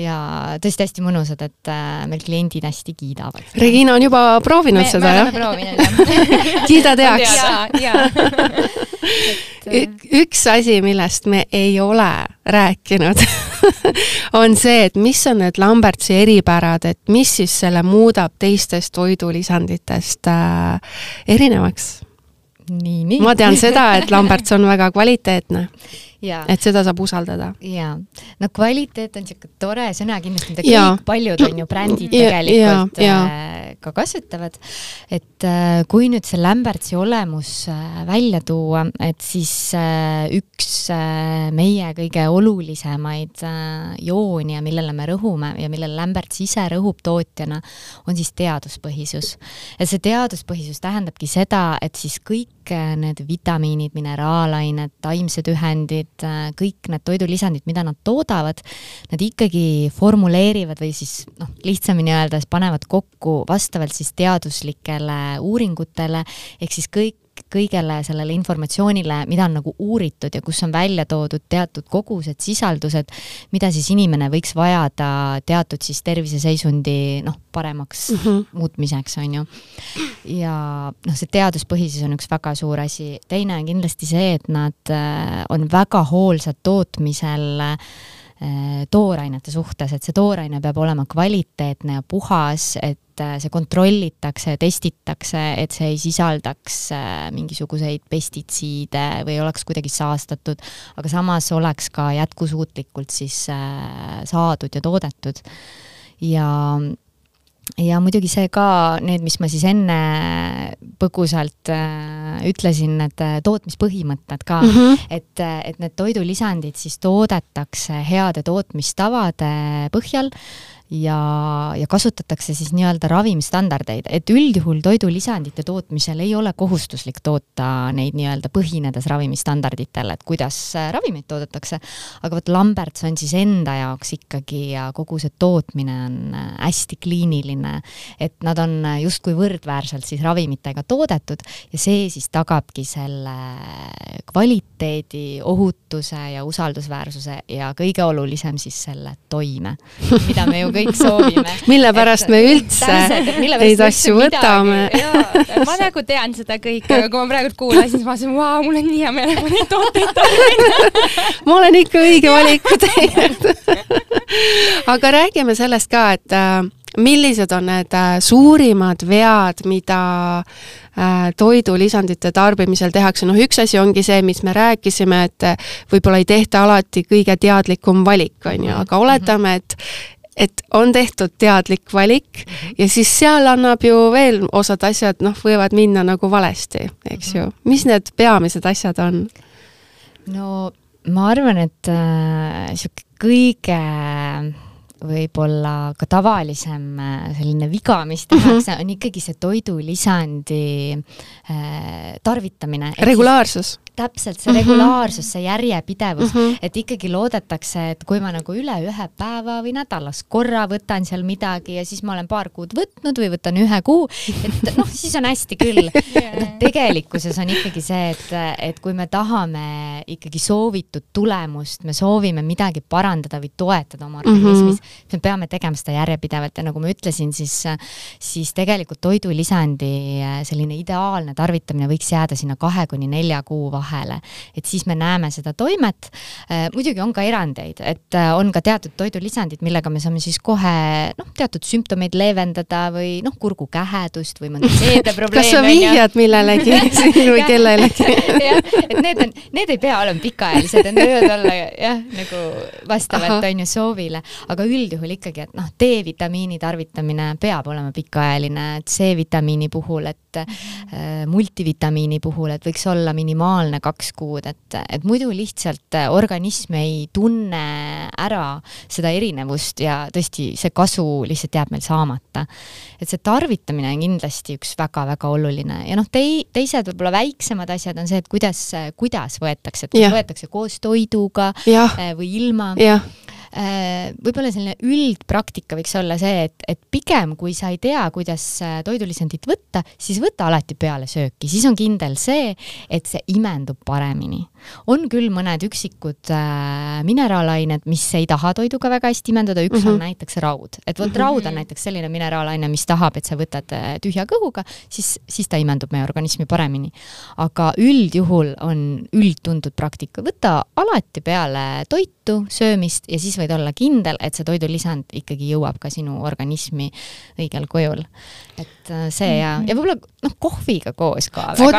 ja tõesti hästi mõnusad, et äh, meil kliendid hästi kiidavad. Regina on juba proovinud seda, jah? proovinud jah kiida teaks. jaa, jaa. Ük- üks asi, millest me ei ole rääkinud on see, et mis on need Lambertsi eripärad, et mis siis selle muudab teistest toidulisanditest äh, erinevaks? Nii, nii. ma tean seda, et Lamberts on väga kvaliteetne, et seda saab usaldada. jaa, no kvaliteet on niisugune tore sõna kindlasti, mida kõik paljud on ju brändid Ja- tegelikult jaa, äh, ka kasutavad. et äh, kui nüüd see Lambertsi olemus äh, välja tuua, et siis üks meie kõige olulisemaid jooni ja millele me rõhume ja millele Lamberts ise rõhub tootjana, on siis teaduspõhisus. ja see teaduspõhisus tähendabki seda, et siis kõik äh, need vitamiinid, mineraalained, taimsed ühendid, kõik need toidulisandid, mida nad toodavad, nad ikkagi formuleerivad või siis noh, lihtsamini öeldes panevad kokku vastavalt siis teaduslikele uuringutele, ehk siis kõik kõigele sellele informatsioonile, mida on nagu uuritud ja kus on välja toodud teatud kogused, sisaldused, mida siis inimene võiks vajada teatud siis terviseseisundi noh, paremaks mm -hmm. muutmiseks, on ju. ja noh, see teaduspõhisus on üks väga suur asi, teine on kindlasti see, et nad äh, on väga hoolsad tootmisel äh, toorainete suhtes, et see tooraine peab olema kvaliteetne ja puhas, et äh, see kontrollitakse, testitakse, et see ei sisaldaks äh, mingisuguseid pestitsiide või oleks kuidagi saastatud, aga samas oleks ka jätkusuutlikult siis äh, saadud ja toodetud. ja ja muidugi see ka, need, mis ma siis enne põgusalt äh, ütlesin, need äh, tootmispõhimõtted ka mm, -hmm. et, et need toidulisandid siis toodetakse heade tootmistavade põhjal ja, ja kasutatakse siis nii-öelda ravimstandardeid, et üldjuhul toidulisandite tootmisel ei ole kohustuslik toota neid nii-öelda põhinedes ravimistandarditele, et kuidas äh, ravimeid toodetakse, aga vot Lamberts on siis enda jaoks ikkagi ja kogu see tootmine on äh, hästi kliiniline, et nad on äh, justkui võrdväärselt siis ravimitega toodetud ja see siis tagabki selle kvaliteedi, ohutuse ja usaldusväärsuse ja kõige olulisem siis selle toime, mida me ju kõik soovime. mille pärast me üldse neid asju võtame. ma nagu tean seda kõike, aga kui ma praegu kuulasin, siis ma mõtlesin, vau, mul on nii hea meel, et ma neid tooteid tarvitan. ma olen ikka õige valiku teinud aga räägime sellest ka, et äh, millised on need äh, suurimad vead, mida äh, toidulisandite tarbimisel tehakse, noh üks asi ongi see, mis me rääkisime, et võib-olla ei tehta alati kõige teadlikum valik, on ju, aga oletame, et et on tehtud teadlik valik ja siis seal annab ju veel osad asjad, noh, võivad minna nagu valesti, eks ju. mis need peamised asjad on? no ma arvan, et niisugune äh, kõige võib-olla ka tavalisem äh, selline viga, mis tehakse mm, -hmm. on ikkagi see toidulisandi äh, tarvitamine. regulaarsus. Täpselt see regulaarsus, see järjepidevus mm, -hmm. et ikkagi loodetakse, et kui ma nagu üle ühe päeva või nädalas korra võtan seal midagi ja siis ma olen paar kuud võtnud või võtan ühe kuu, et noh, siis on hästi küll yeah.. noh, tegelikkuses on ikkagi see, et, et kui me tahame ikkagi soovitud tulemust, me soovime midagi parandada või toetada oma organismis mm, -hmm. me peame tegema seda järjepidevalt ja nagu ma ütlesin, siis, siis tegelikult toidulisandi selline ideaalne tarvitamine võiks jääda sinna kahe kuni nelja kuu vahele. Et siis me näeme seda toimet. muidugi on ka erandeid, et on ka teatud toidulisandid, millega me saame siis kohe noh, teatud sümptomeid leevendada või noh, kurgukähedust või mõnda seedeprobleemi. kas sa vihjad millelegi siin või kellelegi? jah, et need on, need ei pea olema pikaajalised, need võivad olla jah, nagu vastavalt on ju soovile, aga üldjuhul ikkagi, et noh, D-vitamiini tarvitamine peab olema pikaajaline, et C-vitamiini puhul, et äh, multivitamiini puhul, et võiks olla minimaalne kaks kuud, et, et muidu lihtsalt organism ei tunne ära seda erinevust ja tõesti, see kasu lihtsalt jääb meil saamata. et see tarvitamine on kindlasti üks väga-väga oluline ja noh, tei-, teised võib-olla väiksemad asjad on see, et kuidas, kuidas võetakse, et kas võetakse koos toiduga ja. Eh, või ilma. Äh, võib-olla selline üldpraktika võiks olla see, et, et pigem kui sa ei tea, kuidas äh, toidulisandit võtta, siis võta alati peale sööki, siis on kindel see, et see imendub paremini. On küll mõned üksikud äh, mineraalained, mis ei taha toiduga väga hästi imenduda, üks mm -hmm. on mhm. näiteks raud, et vot mm -hmm. raud on näiteks selline mineraalaine, mis tahab, et sa võtad äh, tühja kõhuga, siis, siis ta imendub meie organismi paremini. aga üldjuhul on üldtuntud praktika, võta alati peale toitu, söömist ja siis võid olla kindel, et see toidulisand ikkagi jõuab ka sinu organismi õigel kujul. et äh, see ja, ja võib-olla noh, kohviga koos ka. vot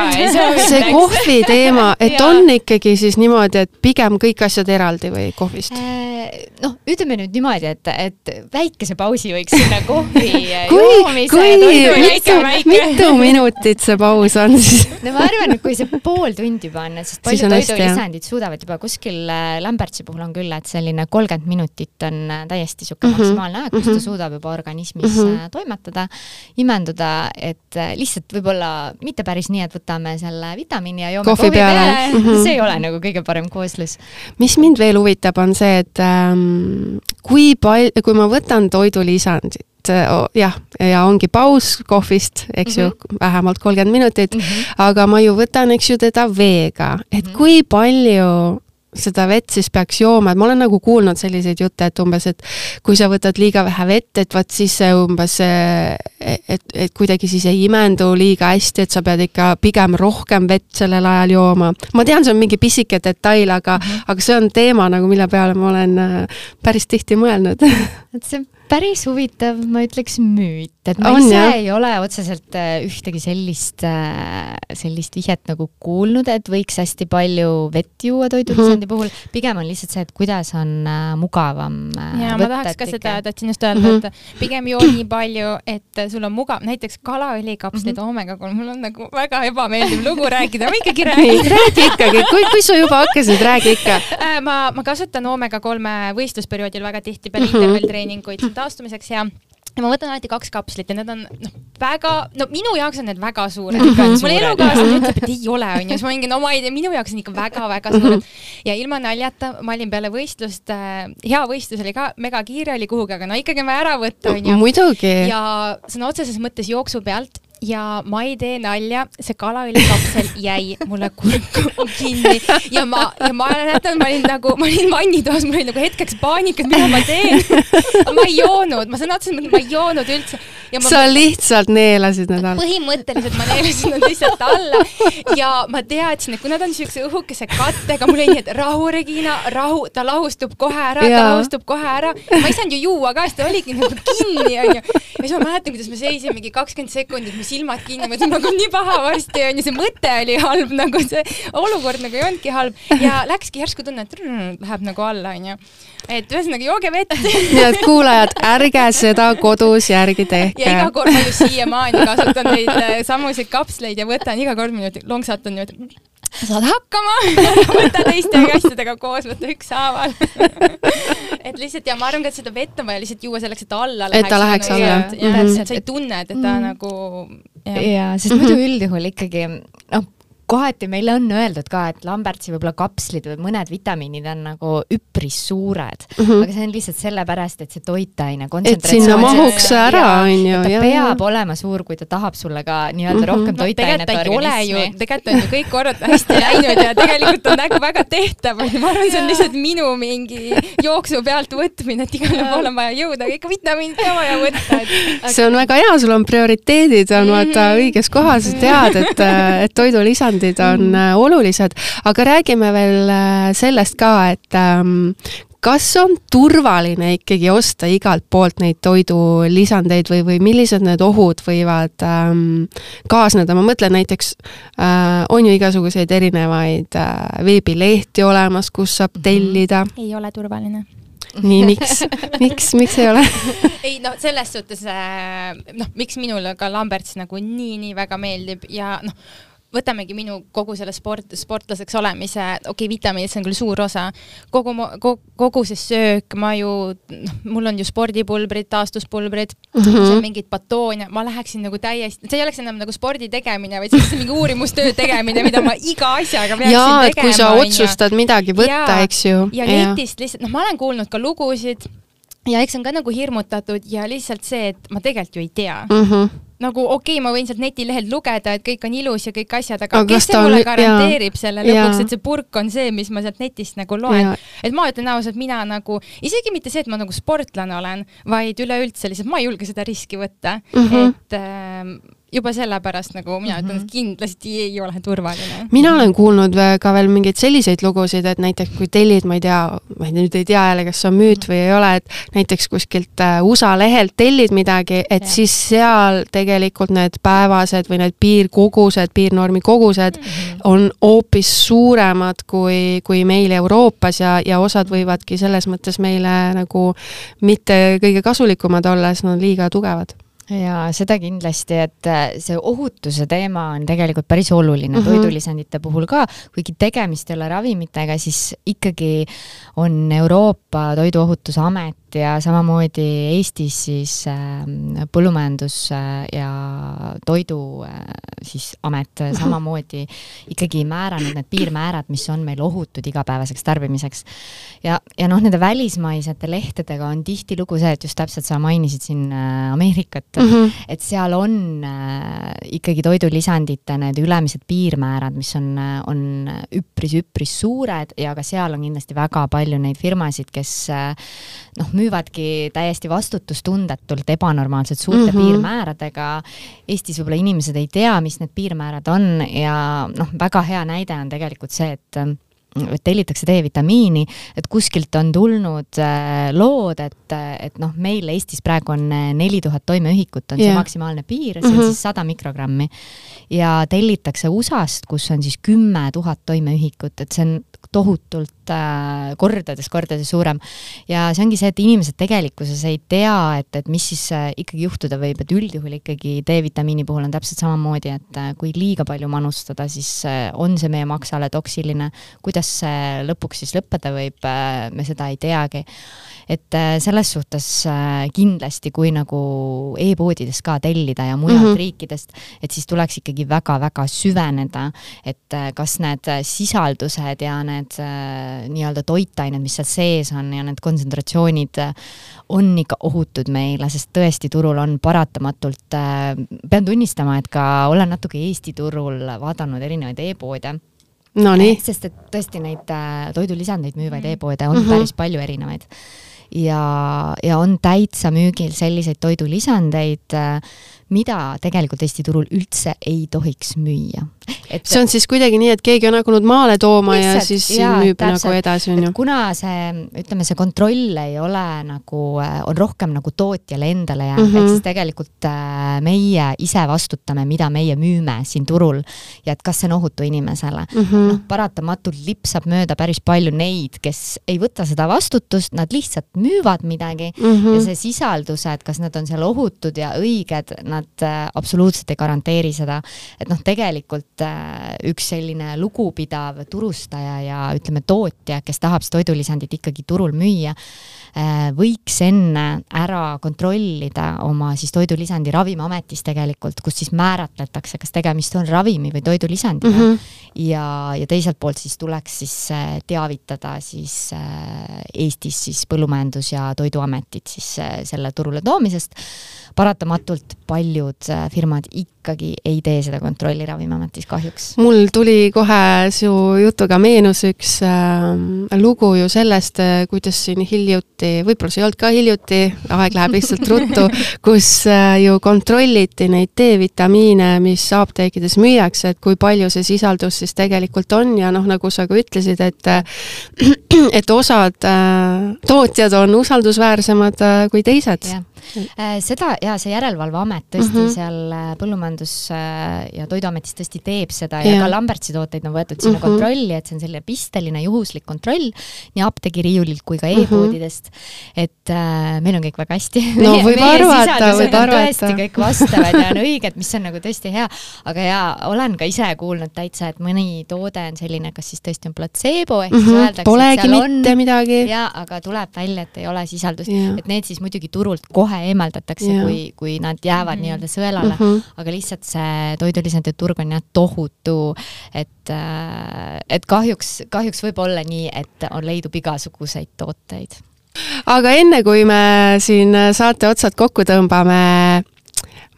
see kohvi teema, et on ikkagi siis niimoodi, et pigem kõik asjad eraldi või kohvist? Äh, noh, ütleme nüüd niimoodi, et, et väikese pausi võiks sinna kohvi joomise kui mitu, mitu minutit see paus on siis? no ma arvan, et kui see pool tundi panna, sest paljud toidulisandid suudavad juba kuskil äh, Lambertsi puhul on küll, et selline kolmkümmend minutit on äh, täiesti niisugune mm -hmm. maksimaalne aeg, kus ta mhm. suudab juba organismis mm -hmm. toimetada, imenduda, et lihtsalt võib-olla mitte päris nii, et võtame selle vitamiini ja joome kohvi peale, peale., mm -hmm. see ei ole nagu kõige parem kooslus. mis mind veel huvitab, on see, et ähm, kui palju, kui ma võtan toidulisandit, jah, ja ongi paus kohvist, eks mm -hmm. ju, mhm. vähemalt kolmkümmend minutit mm, -hmm. aga ma ju võtan, eks ju, teda veega, et mm -hmm. kui palju seda vett siis peaks jooma, et ma olen nagu kuulnud selliseid jutte, et umbes, et kui sa võtad liiga vähe vett, et vot siis see umbes, et, et kuidagi siis ei imendu liiga hästi, et sa pead ikka pigem rohkem vett sellel ajal jooma. ma tean, see on mingi pisike detail, aga mm, -hmm. aga see on teema nagu, mille peale ma olen äh, päris tihti mõelnud et see päris huvitav, ma ütleks müüt, et ma on, ise jah. ei ole otseselt äh, ühtegi sellist, äh, sellist vihjet nagu kuulnud, et võiks hästi palju vett juua toidulisandi mm -hmm. puhul. pigem on lihtsalt see, et kuidas on äh, mugavam ja võtta, ma tahaks ka ikka... seda, tahtsin just öelda mm, -hmm. et pigem joo nii palju, et sul on mugav, näiteks kalaõlikapslid mm -hmm. oomega kolm, mul on nagu väga ebameeldiv lugu rääkida, ma ikkagi räägin. räägi ikkagi, kui, kui sa juba hakkasid, räägi ikka ma, ma kasutan oomega kolme võistlusperioodil väga tihti peale mm -hmm. intervalltreeninguid taastumiseks ja ja ma võtan alati kaks kapslit ja need on noh, väga, no minu jaoks on need väga suured mm. -hmm. mul elukaaslane ütleb, et ei ole, onju, siis ma mingi, no ma ei tea, minu jaoks on ikka väga-väga suured. ja ilma naljata, ma olin peale võistlust äh,, hea võistlus oli ka, mega kiire oli kuhugi, aga no ikkagi on vaja ära võtta, onju. muidugi. ja sõna otseses mõttes jooksu pealt ja ma ei tee nalja, see kalaõlikapsel jäi mulle kurku kinni ja ma, ja ma mäletan, ma olin nagu, ma olin vannitoas, mul oli nagu hetkeks paanikas, mida ma teen. ma ei joonud, ma sõna otseses mõttes, ma ei joonud üldse. Sa ma, lihtsalt neelasid need alla? põhimõtteliselt ma neelasin nad lihtsalt alla ja ma teadsin, et kui nad on siukse õhukese kattega, mul oli nii, et rahu, Regina, rahu, ta lahustub kohe ära, ta lahustub kohe ära. ma ei saanud ju juua ka, sest ta oligi nagu kinni, onju. ja siis ma mäletan, kuidas me seisime mingi kakskümmend sekundit, silmad kinni, mõtlesin, nagu nii paha varsti on ju, see mõte oli halb, nagu see olukord nagu ei olnudki halb ja läkski järsku tunne, et rrr, läheb nagu alla, onju. Et ühesõnaga jooge vett. nii et kuulajad, ärge seda kodus järgi tehke. ja iga kord ma just siiamaani kasutan neid äh, samuseid kapsleid ja võtan iga kord niimoodi lonksatan niimoodi saad hakkama võta teiste asjadega koos, võta ükshaaval et lihtsalt ja ma arvan ka, et seda vett on vaja lihtsalt juua selleks, et alla läheks. et ta läheks alla. ja, ja, et sa ei tunne, et ta mm. nagu. jaa, sest muidu üldjuhul ikkagi noh kohati meile on öeldud ka, et Lambertsi võib-olla kapslid või mõned vitamiinid on nagu üpris suured mm, -hmm. aga see on lihtsalt sellepärast, et see toitaine et sinna mahuks ära, on ju. ta peab olema suur, kui ta tahab sulle ka nii-öelda mm -hmm. rohkem toitainet no, organismi. tegelikult on ju kõik korrad hästi läinud ja tegelikult on nagu väga tehtav, onju, ma arvan, see on lihtsalt minu mingi jooksu pealt võtmine, et igale poole on vaja jõuda, aga ikka vitamiinid ka vaja võtta et.... see on väga hea, sul on prioriteedid on vaata mhm. õiges kohas, tead, et, et toidulisandid on mm olulised, aga räägime veel äh, sellest ka, et ähm, kas on turvaline ikkagi osta igalt poolt neid toidulisandeid või, või millised need ohud võivad ähm, kaasneda, ma mõtlen näiteks äh, on ju igasuguseid erinevaid äh, veebilehti olemas, kus saab mhm. tellida. ei ole turvaline. Nii, miks, miks, miks ei ole? Ei no selles suhtes äh, noh, miks minule ka Lamberts nagu nii-nii väga meeldib ja noh, võtamegi minu kogu selle sport, sportlaseks olemise, okei okay,, vitamiinid, see on küll suur osa, kogu, kogu, kogu see söök, ma ju, noh, mul on ju spordipulbrid, taastuspulbrid mm, -hmm. mingid batoone, ma läheksin nagu täiesti, see ei oleks enam nagu spordi tegemine, vaid see oleks mingi uurimustöö tegemine, mida ma iga asjaga peaksin Jaa, tegema. kui sa otsustad ja. midagi võtta, eks ju. ja netist lihtsalt, noh, ma olen kuulnud ka lugusid ja eks on ka nagu hirmutatud ja lihtsalt see, et ma tegelikult ju ei tea mm. -hmm nagu okei okay,, ma võin sealt netilehelt lugeda, et kõik on ilus ja kõik asjad, aga, kes see mulle garanteerib jaa, selle? Lõpuks, et see purk on see, mis ma sealt netist nagu loen. et ma ütlen ausalt, mina nagu, isegi mitte see, et ma nagu sportlane olen, vaid üleüldse lihtsalt ma ei julge seda riski võtta. Mm, -hmm. et äh, juba sellepärast nagu mina ütlen mm, -hmm. et mhm. kindlasti ei ole turvaline. mina olen kuulnud ka veel mingeid selliseid lugusid, et näiteks kui tellid, ma ei tea, ma nüüd ei tea jälle, kas see on müüt või ei ole, et näiteks kuskilt äh, USA lehelt tellid midagi, et ja. siis seal tegelikult need päevased või need piirkogused, piirnormi kogused mm -hmm. on hoopis suuremad kui, kui meil Euroopas ja, ja osad võivadki selles mõttes meile nagu mitte kõige kasulikumad olla, sest nad on liiga tugevad ja seda kindlasti, et äh, see ohutuse teema on tegelikult päris oluline mm -hmm. toidulisandite puhul ka, kuigi tegemist ei ole ravimitega, siis ikkagi on Euroopa Toiduohutusamet ja samamoodi Eestis siis äh, Põllumajandus- ja Toidu äh, siis amet mhm. samamoodi ikkagi määranud need piirmäärad, mis on meil ohutud igapäevaseks tarbimiseks. ja, ja noh, nende välismaisete lehtedega on tihtilugu see, et just täpselt sa mainisid siin äh, Ameerikat mm, -hmm. et seal on äh, ikkagi toidulisandite need ülemised piirmäärad, mis on, äh, on üpris-üpris suured ja ka seal on kindlasti väga palju neid firmasid, kes äh, noh, müüvadki täiesti vastutustundetult ebanormaalselt suurte mm -hmm. piirmääradega. Eestis võib-olla inimesed ei tea, mis need piirmäärad on ja noh, väga hea näide on tegelikult see, et tellitakse D-vitamiini, et kuskilt on tulnud äh, lood, et, et noh, meil Eestis praegu on äh, neli tuhat toimeühikut on yeah. see maksimaalne piir, see on mm -hmm. siis sada mikrogrammi. ja tellitakse USA-st, kus on siis kümme tuhat toimeühikut, et see on tohutult äh, kordades, kordades suurem. ja see ongi see, et inimesed tegelikkuses ei tea, et, et mis siis äh, ikkagi juhtuda võib, et üldjuhul ikkagi D-vitamiini puhul on täpselt samamoodi, et äh, kui liiga palju manustada, siis äh, on see meie maksale toksiline. kuidas see lõpuks siis lõppeda võib äh,, me seda ei teagi et äh, selles suhtes äh, kindlasti, kui nagu e-poodidest ka tellida ja mujalt mm -hmm. riikidest, et siis tuleks ikkagi väga-väga süveneda, et äh, kas need sisaldused ja need nii-öelda toitained, mis seal sees on ja need kontsentratsioonid on ikka ohutud meile, sest tõesti, turul on paratamatult, pean tunnistama, et ka olen natuke Eesti turul vaadanud erinevaid e-poode Nonii. sest et tõesti neid toidulisandeid müüvaid mm. e-poode on mm -hmm. päris palju erinevaid ja, ja on täitsa müügil selliseid toidulisandeid, mida tegelikult Eesti turul üldse ei tohiks müüa. et see on siis kuidagi nii, et keegi on hakanud maale tooma lihtsalt, ja siis ja, müüb täpselt, nagu edasi, on ju? kuna see, ütleme, see kontroll ei ole nagu, on rohkem nagu tootjale endale jäänud mm, -hmm. et siis tegelikult äh, meie ise vastutame, mida meie müüme siin turul ja et kas see on ohutu inimesele mm. -hmm. noh, paratamatult lipsab mööda päris palju neid, kes ei võta seda vastutust, nad lihtsalt müüvad midagi mm -hmm. ja see sisaldused, kas nad on seal ohutud ja õiged, nad äh, absoluutselt ei garanteeri seda. et noh, tegelikult äh, üks selline lugupidav turustaja ja ütleme, tootja, kes tahab seda toidulisandit ikkagi turul müüa, võiks enne ära kontrollida oma siis toidulisandi Ravimiametis tegelikult, kus siis määratletakse, kas tegemist on ravimi või toidulisandiga mm. -hmm. ja, ja teiselt poolt siis tuleks siis äh, teavitada siis äh, Eestis siis Põllumajandus- ja Toiduametit siis selle turule toomisest. paratamatult paljud firmad ikkagi ei tee seda kontrolli Ravimiametis kahjuks. mul tuli kohe su jutuga meenus üks äh, lugu ju sellest, kuidas siin hiljuti võib-olla see ei olnud ka hiljuti, aeg läheb lihtsalt ruttu, kus äh, ju kontrolliti neid D-vitamiine, mis apteekides müüakse, et kui palju see sisaldus siis tegelikult on ja noh, nagu sa ka ütlesid, et et osad äh, tootjad on usaldusväärsemad kui teised yeah Äh, seda ja see Järelevalveamet tõesti mm -hmm. seal äh, Põllumajandus- äh, ja Toiduametis tõesti teeb seda ja, ja ka Lambertsi tooteid on võetud sinna mm -hmm. kontrolli, et see on selline pisteline juhuslik kontroll nii apteegiriiulilt kui ka e-poodidest mm. -hmm. et äh, meil on kõik väga hästi. no võib arvata, võib arvata. kõik vastavad ja on õiged, mis on nagu tõesti hea, aga jaa, olen ka ise kuulnud täitsa, et mõni toode on selline, kas siis tõesti on platseebo ehk mm -hmm. siis mhm. öeldakse, Polegi et seal mitte on midagi. jaa, aga tuleb välja, et ei ole sisaldust, et need siis muidugi turult kohe kohe eemaldatakse, kui, kui nad jäävad mm -hmm. nii-öelda sõelale mm, -hmm. aga lihtsalt see toidulisandite turg on jah tohutu, et, äh, et kahjuks, kahjuks võib olla nii, et on, leidub igasuguseid tooteid. aga enne, kui me siin saate otsad kokku tõmbame,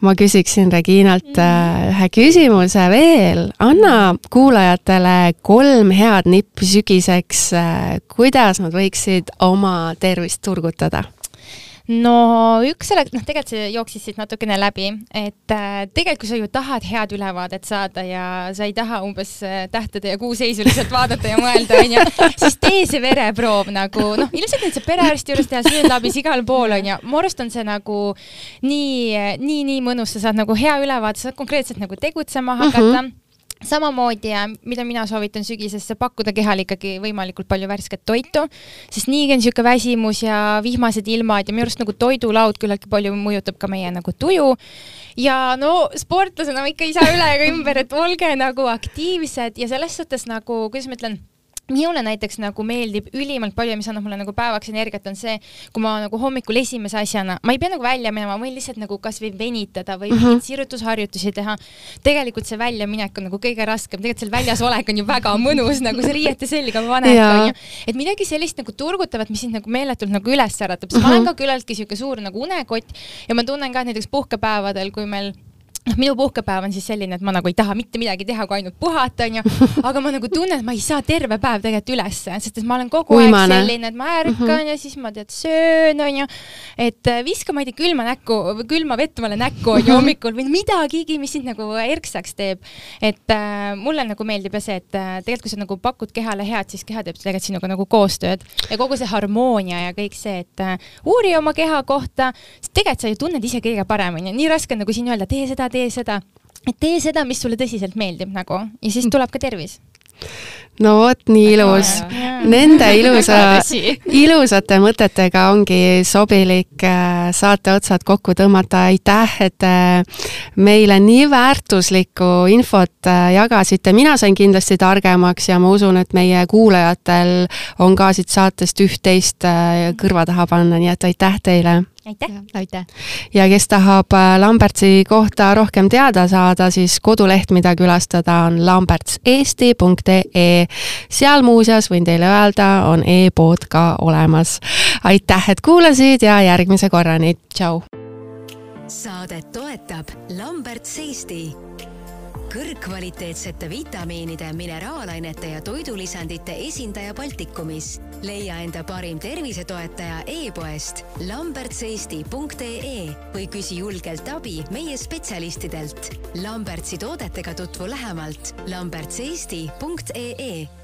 ma küsiksin Reginalt äh, ühe küsimuse veel. anna kuulajatele kolm head nippi sügiseks, äh, kuidas nad võiksid oma tervist turgutada no üks selle, noh, tegelikult see jooksis siit natukene läbi, et äh, tegelikult sa ju tahad head ülevaadet saada ja sa ei taha umbes äh, tähtede ja kuu seisu lihtsalt vaadata ja mõelda, onju, siis tee see vereproov nagu noh, ilmselt neid saab perearsti juures teha, sünnelabis igal pool onju. mu arust on see nagu nii, nii, nii mõnus, sa saad nagu hea ülevaate, sa saad konkreetselt nagu tegutsema hakata mm. -hmm samamoodi mida mina soovitan sügisesse, pakkuda kehale ikkagi võimalikult palju värsket toitu, sest niigi on niisugune väsimus ja vihmased ilmad ja minu arust nagu toidulaud küllaltki palju mõjutab ka meie nagu tuju. ja no sportlasena ma ikka ei saa üle ega ümber, et olge nagu aktiivsed ja selles suhtes nagu, kuidas ma ütlen minule näiteks nagu meeldib ülimalt palju ja mis annab mulle nagu päevaks energiat, on see, kui ma nagu hommikul esimese asjana, ma ei pea nagu välja minema, ma võin lihtsalt nagu kasvõi venitada või mm -hmm. sirutusharjutusi teha. tegelikult see väljaminek on nagu kõige raskem, tegelikult seal väljas olek on ju väga mõnus, nagu see riiete selga panek onju. et midagi sellist nagu turgutavat, mis sind nagu meeletult nagu üles äratab, sest mm -hmm. ma olen mhm. ka küllaltki sihuke suur nagu unekott ja ma tunnen ka, näiteks puhkepäevadel, kui meil noh, minu puhkepäev on siis selline, et ma nagu ei taha mitte midagi teha, kui ainult puhata, onju. aga ma nagu tunnen, et ma ei saa terve päev tegelikult ülesse, sest et ma olen kogu Uimane. aeg selline, et ma ärkan mm -hmm. ja siis ma tead söön, onju. et äh, viska, ma ei tea, külma näkku, külma vett mulle näkku onju hommikul või midagigi, mis sind nagu erksaks teeb. et äh, mulle nagu meeldib ja see, et äh, tegelikult kui sa nagu pakud kehale head, siis keha teeb tegelikult sinuga nagu koostööd ja kogu see harmoonia ja kõik see, et äh, uuri oma keha kohta, sest tegelikult sa ju tunned ise kõige paremini, nii raske on nagu siin öelda, tee seda, tee seda, et tee seda, mis sulle tõsiselt meeldib nagu. Ja siis tuleb ka tervis. No vot, nii ilus. Nende ilusa, ilusate mõtetega ongi sobilik äh, saate otsad kokku tõmmata. aitäh, et äh, meile nii väärtuslikku infot äh, jagasite. mina sain kindlasti targemaks ja ma usun, et meie kuulajatel on ka siit saatest üht-teist kõrva taha panna, nii et aitäh teile aitäh! aitäh! ja kes tahab äh, Lambertsi kohta rohkem teada saada, siis koduleht, mida külastada, on lambertseesti.ee. seal muuseas võin teile öelda, on e-pood ka olemas. aitäh, et kuulasid ja järgmise korrani, tšau! saadet toetab Lamberts Eesti kõrgkvaliteetsete vitamiinide, mineraalainete ja toidulisandite esindaja Baltikumis. leia enda parim tervisetoetaja e-poest lambertseesti.ee või küsi julgelt abi meie spetsialistidelt. Lambertsi toodetega tutvu lähemalt lambertseesti.ee